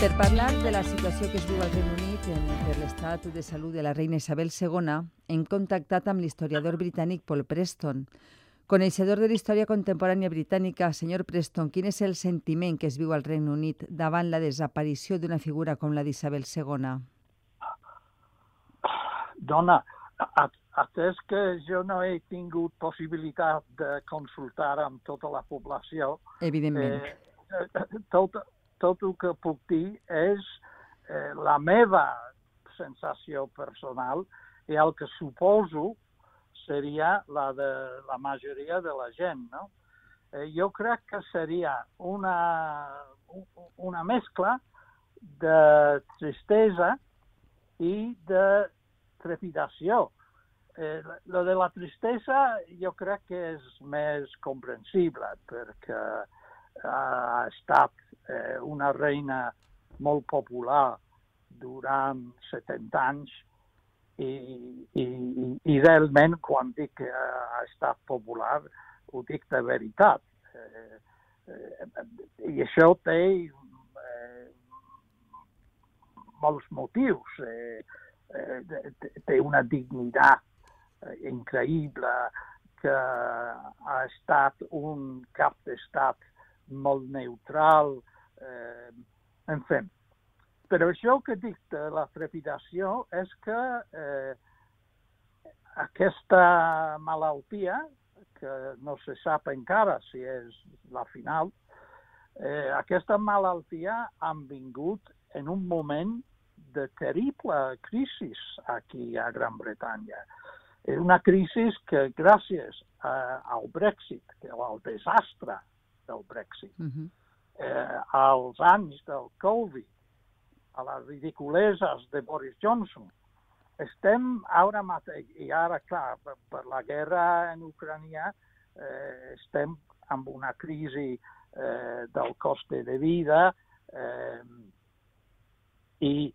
Per parlar de la situació que es viu al Regne Unit en, per l'estat de salut de la reina Isabel II, hem contactat amb l'historiador britànic Paul Preston. Coneixedor de la història contemporània britànica, senyor Preston, quin és el sentiment que es viu al Regne Unit davant la desaparició d'una figura com la d'Isabel II? Dona, atès que jo no he tingut possibilitat de consultar amb tota la població... Evidentment. Eh, tot, tot el que puc dir és eh, la meva sensació personal i el que suposo seria la de la majoria de la gent, no? Eh, jo crec que seria una, una mescla de tristesa i de trepidació. Eh, lo de la tristesa jo crec que és més comprensible perquè ha estat eh, una reina molt popular durant 70 anys i, i, i realment quan dic que ha estat popular ho dic de veritat. Eh, eh, I això té eh, molts motius. Eh, eh, té una dignitat eh, increïble que ha estat un cap d'estat molt neutral, eh, en fi. Però això que dic de la trepidació és que eh, aquesta malaltia, que no se sap encara si és la final, eh, aquesta malaltia han vingut en un moment de terrible crisi aquí a Gran Bretanya. És una crisi que gràcies a, al Brexit, al desastre del Brexit, uh -huh eh, als anys del Covid, a les ridiculeses de Boris Johnson. Estem ara mateix, i ara, clar, per, per la guerra en Ucrània, eh, estem amb una crisi eh, del coste de vida eh, i,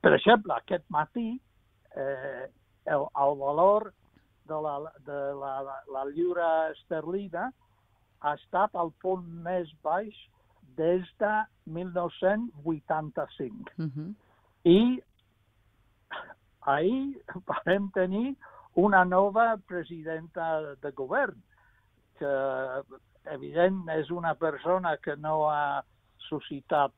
per exemple, aquest matí eh, el, el valor de la, de la, la, la lliura esterlina ha estat al punt més baix des de 1985. Uh -huh. I ahir vam tenir una nova presidenta de govern, que evident és una persona que no ha suscitat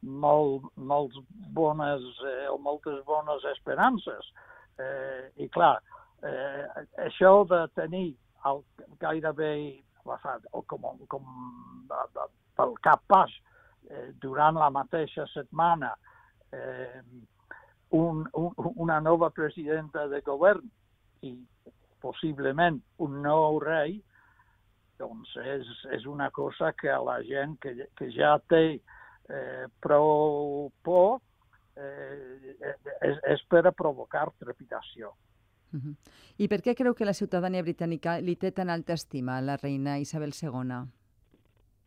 molt, molts bones eh, o moltes bones esperances. Eh, I clar, eh, això de tenir el, gairebé passat, o com, com pel cap pas, eh, durant la mateixa setmana, eh, un, un, una nova presidenta de govern i possiblement un nou rei, doncs és, és una cosa que a la gent que, que ja té eh, prou por eh, és, és per a provocar trepidació. Uh -huh. I per què creu que la ciutadania britànica li té tan alta estima a la reina Isabel II?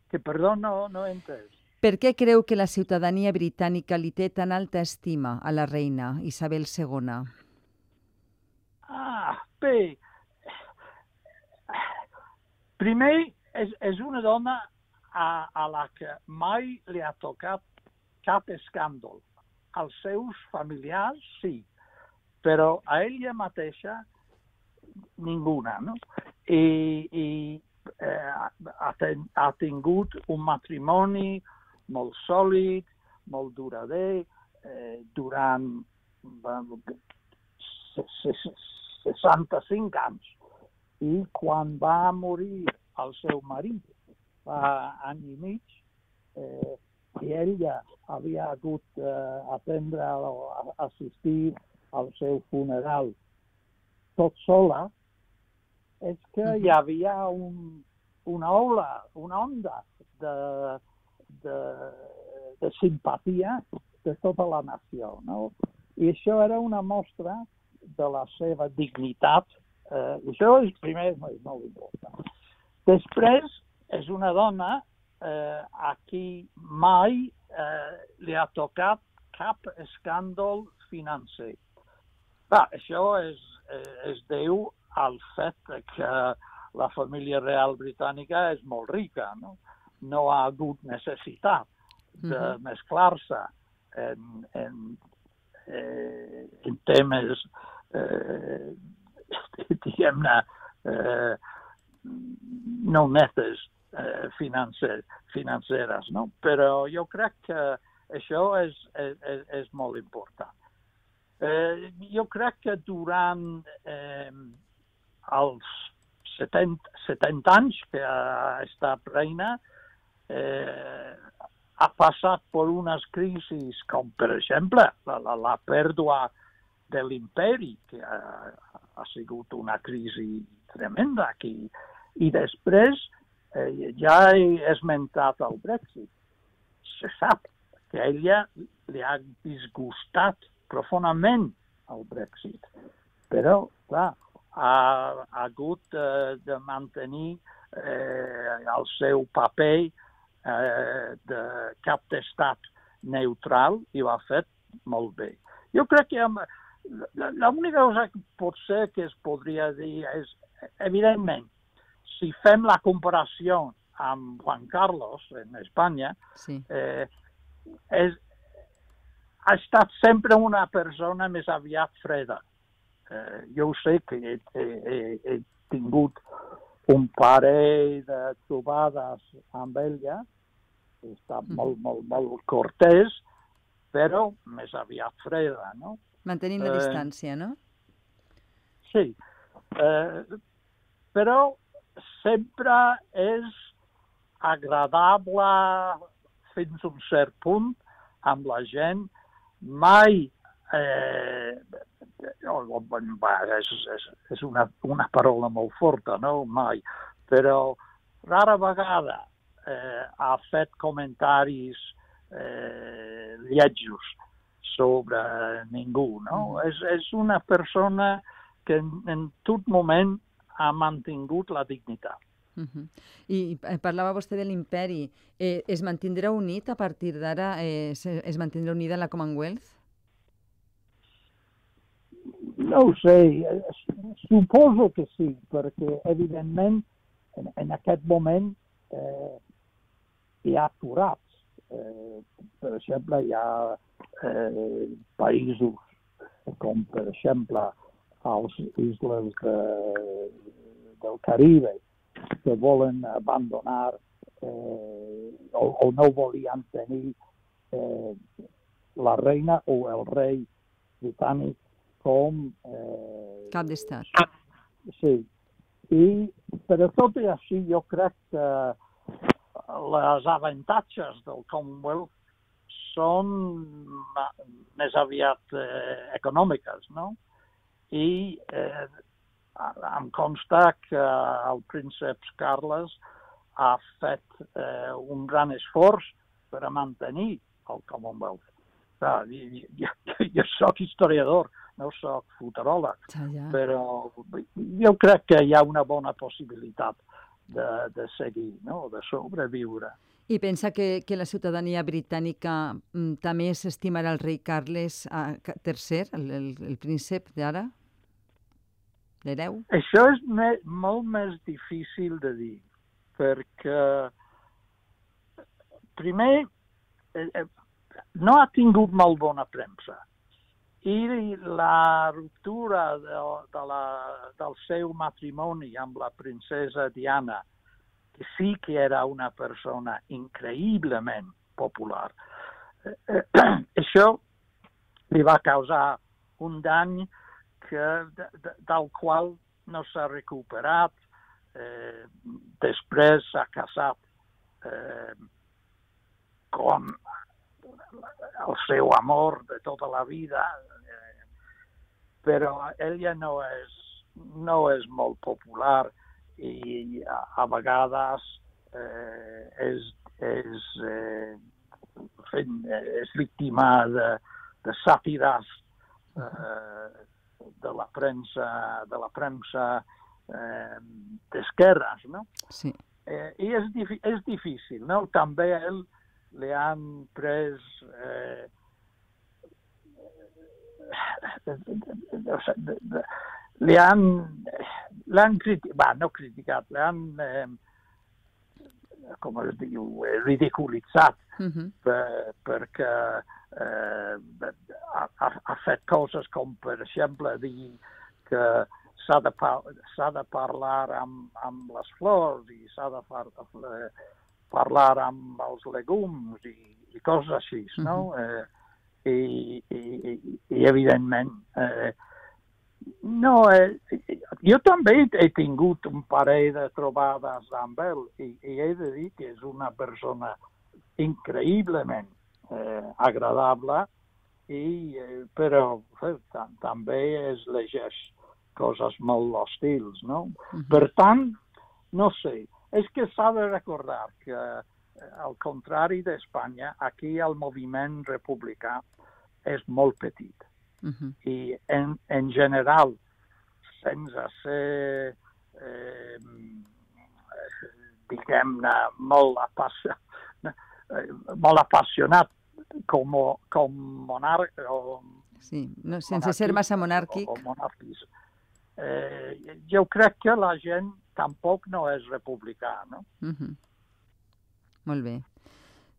Que, perdó, no, no he entès. Per què creu que la ciutadania britànica li té tan alta estima a la reina Isabel II? Ah, bé. Primer, és, és una dona a, a la que mai li ha tocat cap escàndol. Als seus familiars, sí, però a ella mateixa ninguna, no? I, i eh, ha, ten, ha tingut un matrimoni molt sòlid, molt durader, eh, durant eh, 65 anys. I quan va morir el seu marit, fa any i mig, eh, i ella havia hagut eh, aprendre a assistir al seu funeral tot sola, és que hi havia un, una ola, una onda de, de, de simpatia de tota la nació. No? I això era una mostra de la seva dignitat. Eh, això és, primer és molt, molt important. Després, és una dona eh, a qui mai eh, li ha tocat cap escàndol financer. Va, això és, es deu al fet que la família real britànica és molt rica, no? No ha hagut necessitat de uh -huh. mesclar-se en, en, eh, en temes, eh, diguem-ne, eh, no netes eh, financer, financeres, no? Però jo crec que això és, és, és molt important. Eh, jo crec que durant eh, els 70, 70 anys que ha estat reina, eh, ha passat per unes crisis com, per exemple, la, la, la pèrdua de l'imperi, que ha, ha sigut una crisi tremenda aquí. I després, eh, ja he esmentat el Brexit. Se sap que a ella li ha disgustat profundament el Brexit. Però, clar, ha, ha hagut eh, de mantenir eh, el seu paper eh, de cap d'estat neutral i ho ha fet molt bé. Jo crec que l'única cosa que pot ser que es podria dir és, evidentment, si fem la comparació amb Juan Carlos en Espanya, sí. eh, és, ha estat sempre una persona més aviat freda. Eh, jo sé que he, he, he tingut un parell de trobades amb ella, he estat mm. molt, molt, molt cortès, però més aviat freda, no? Mantenint la eh, distància, no? Sí, eh, però sempre és agradable fins a un cert punt amb la gent, mai eh, és, és, és una, una paraula molt forta, no? Mai. Però rara vegada eh, ha fet comentaris eh, lletjos sobre ningú, no? Mm. És, és una persona que en, en tot moment ha mantingut la dignitat. Uh -huh. I eh, parlava vostè de l'imperi. Eh, es mantindrà unit a partir d'ara? Eh, es mantindrà unida la Commonwealth? No ho sé. Suposo que sí, perquè evidentment en, en aquest moment eh, hi ha aturats. Eh, per exemple, hi ha eh, països com, per exemple, als isles de, del Caribe, que volen abandonar eh, o, o no volien tenir eh, la reina o el rei britànic com... Eh, Cap d'estat. Sí. I, però tot i així, jo crec que les avantatges del Commonwealth són més aviat eh, econòmiques, no? I eh, em consta que el príncep Carles ha fet eh, un gran esforç per a mantenir el Commonwealth. Clar, jo, jo, jo sóc historiador, no sóc futuròleg, ja, ja. però jo crec que hi ha una bona possibilitat de, de seguir, no? de sobreviure. I pensa que, que la ciutadania britànica mm, també s'estimarà el rei Carles III, el, el, el príncep d'ara? L'hereu? Això és me, molt més difícil de dir, perquè primer eh, eh, no ha tingut molt bona premsa i la ruptura de, de la, del seu matrimoni amb la princesa Diana, que sí que era una persona increïblement popular, eh, eh, això li va causar un dany que, de, de, del qual no s'ha recuperat. Eh, després s'ha casat eh, com el seu amor de tota la vida, eh, però ella no és, no és molt popular i a, a vegades eh, és, és, eh, és víctima de, de sàtires eh, de la premsa, de la premsa eh, d'esquerres, no? Sí. Eh, I és, és difícil, no? També a ell li han pres eh, li han l'han criticat, no criticat, l'han eh, com es diu, ridiculitzat Uh -huh. per, perquè eh, ha, ha, fet coses com, per exemple, dir que s'ha de, s'ha de parlar amb, amb les flors i s'ha de par eh, parlar amb els legums i, i coses així, no? Uh -huh. eh, i, i, i evidentment eh, no, eh, jo també he tingut un parell de trobades amb ell i, i he de dir que és una persona increïblement eh, agradable i, eh, però eh, també es llegeix coses molt hostils, no? Uh -huh. Per tant, no sé, és que s'ha de recordar que, al contrari d'Espanya, aquí el moviment republicà és molt petit. Uh -huh. I, en, en general, sense ser, eh, diguem-ne, molt, apassionat, molt apassionat com, com monarc o Sí, no, sense ser massa monàrquic. O, o monàrquics. Eh, jo crec que la gent tampoc no és republicà, no? Uh -huh. Molt bé.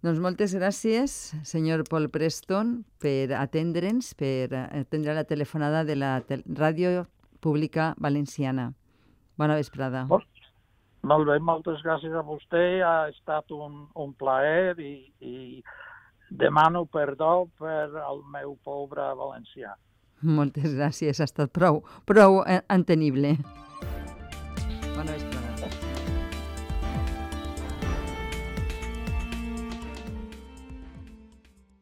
Doncs moltes gràcies, senyor Paul Preston, per atendre'ns, per atendre la telefonada de la tel Ràdio Pública Valenciana. Bona vesprada. Molt, bé, moltes gràcies a vostè. Ha estat un, un plaer i, i demano perdó per al meu pobre valencià. Moltes gràcies, ha estat prou, prou entenible.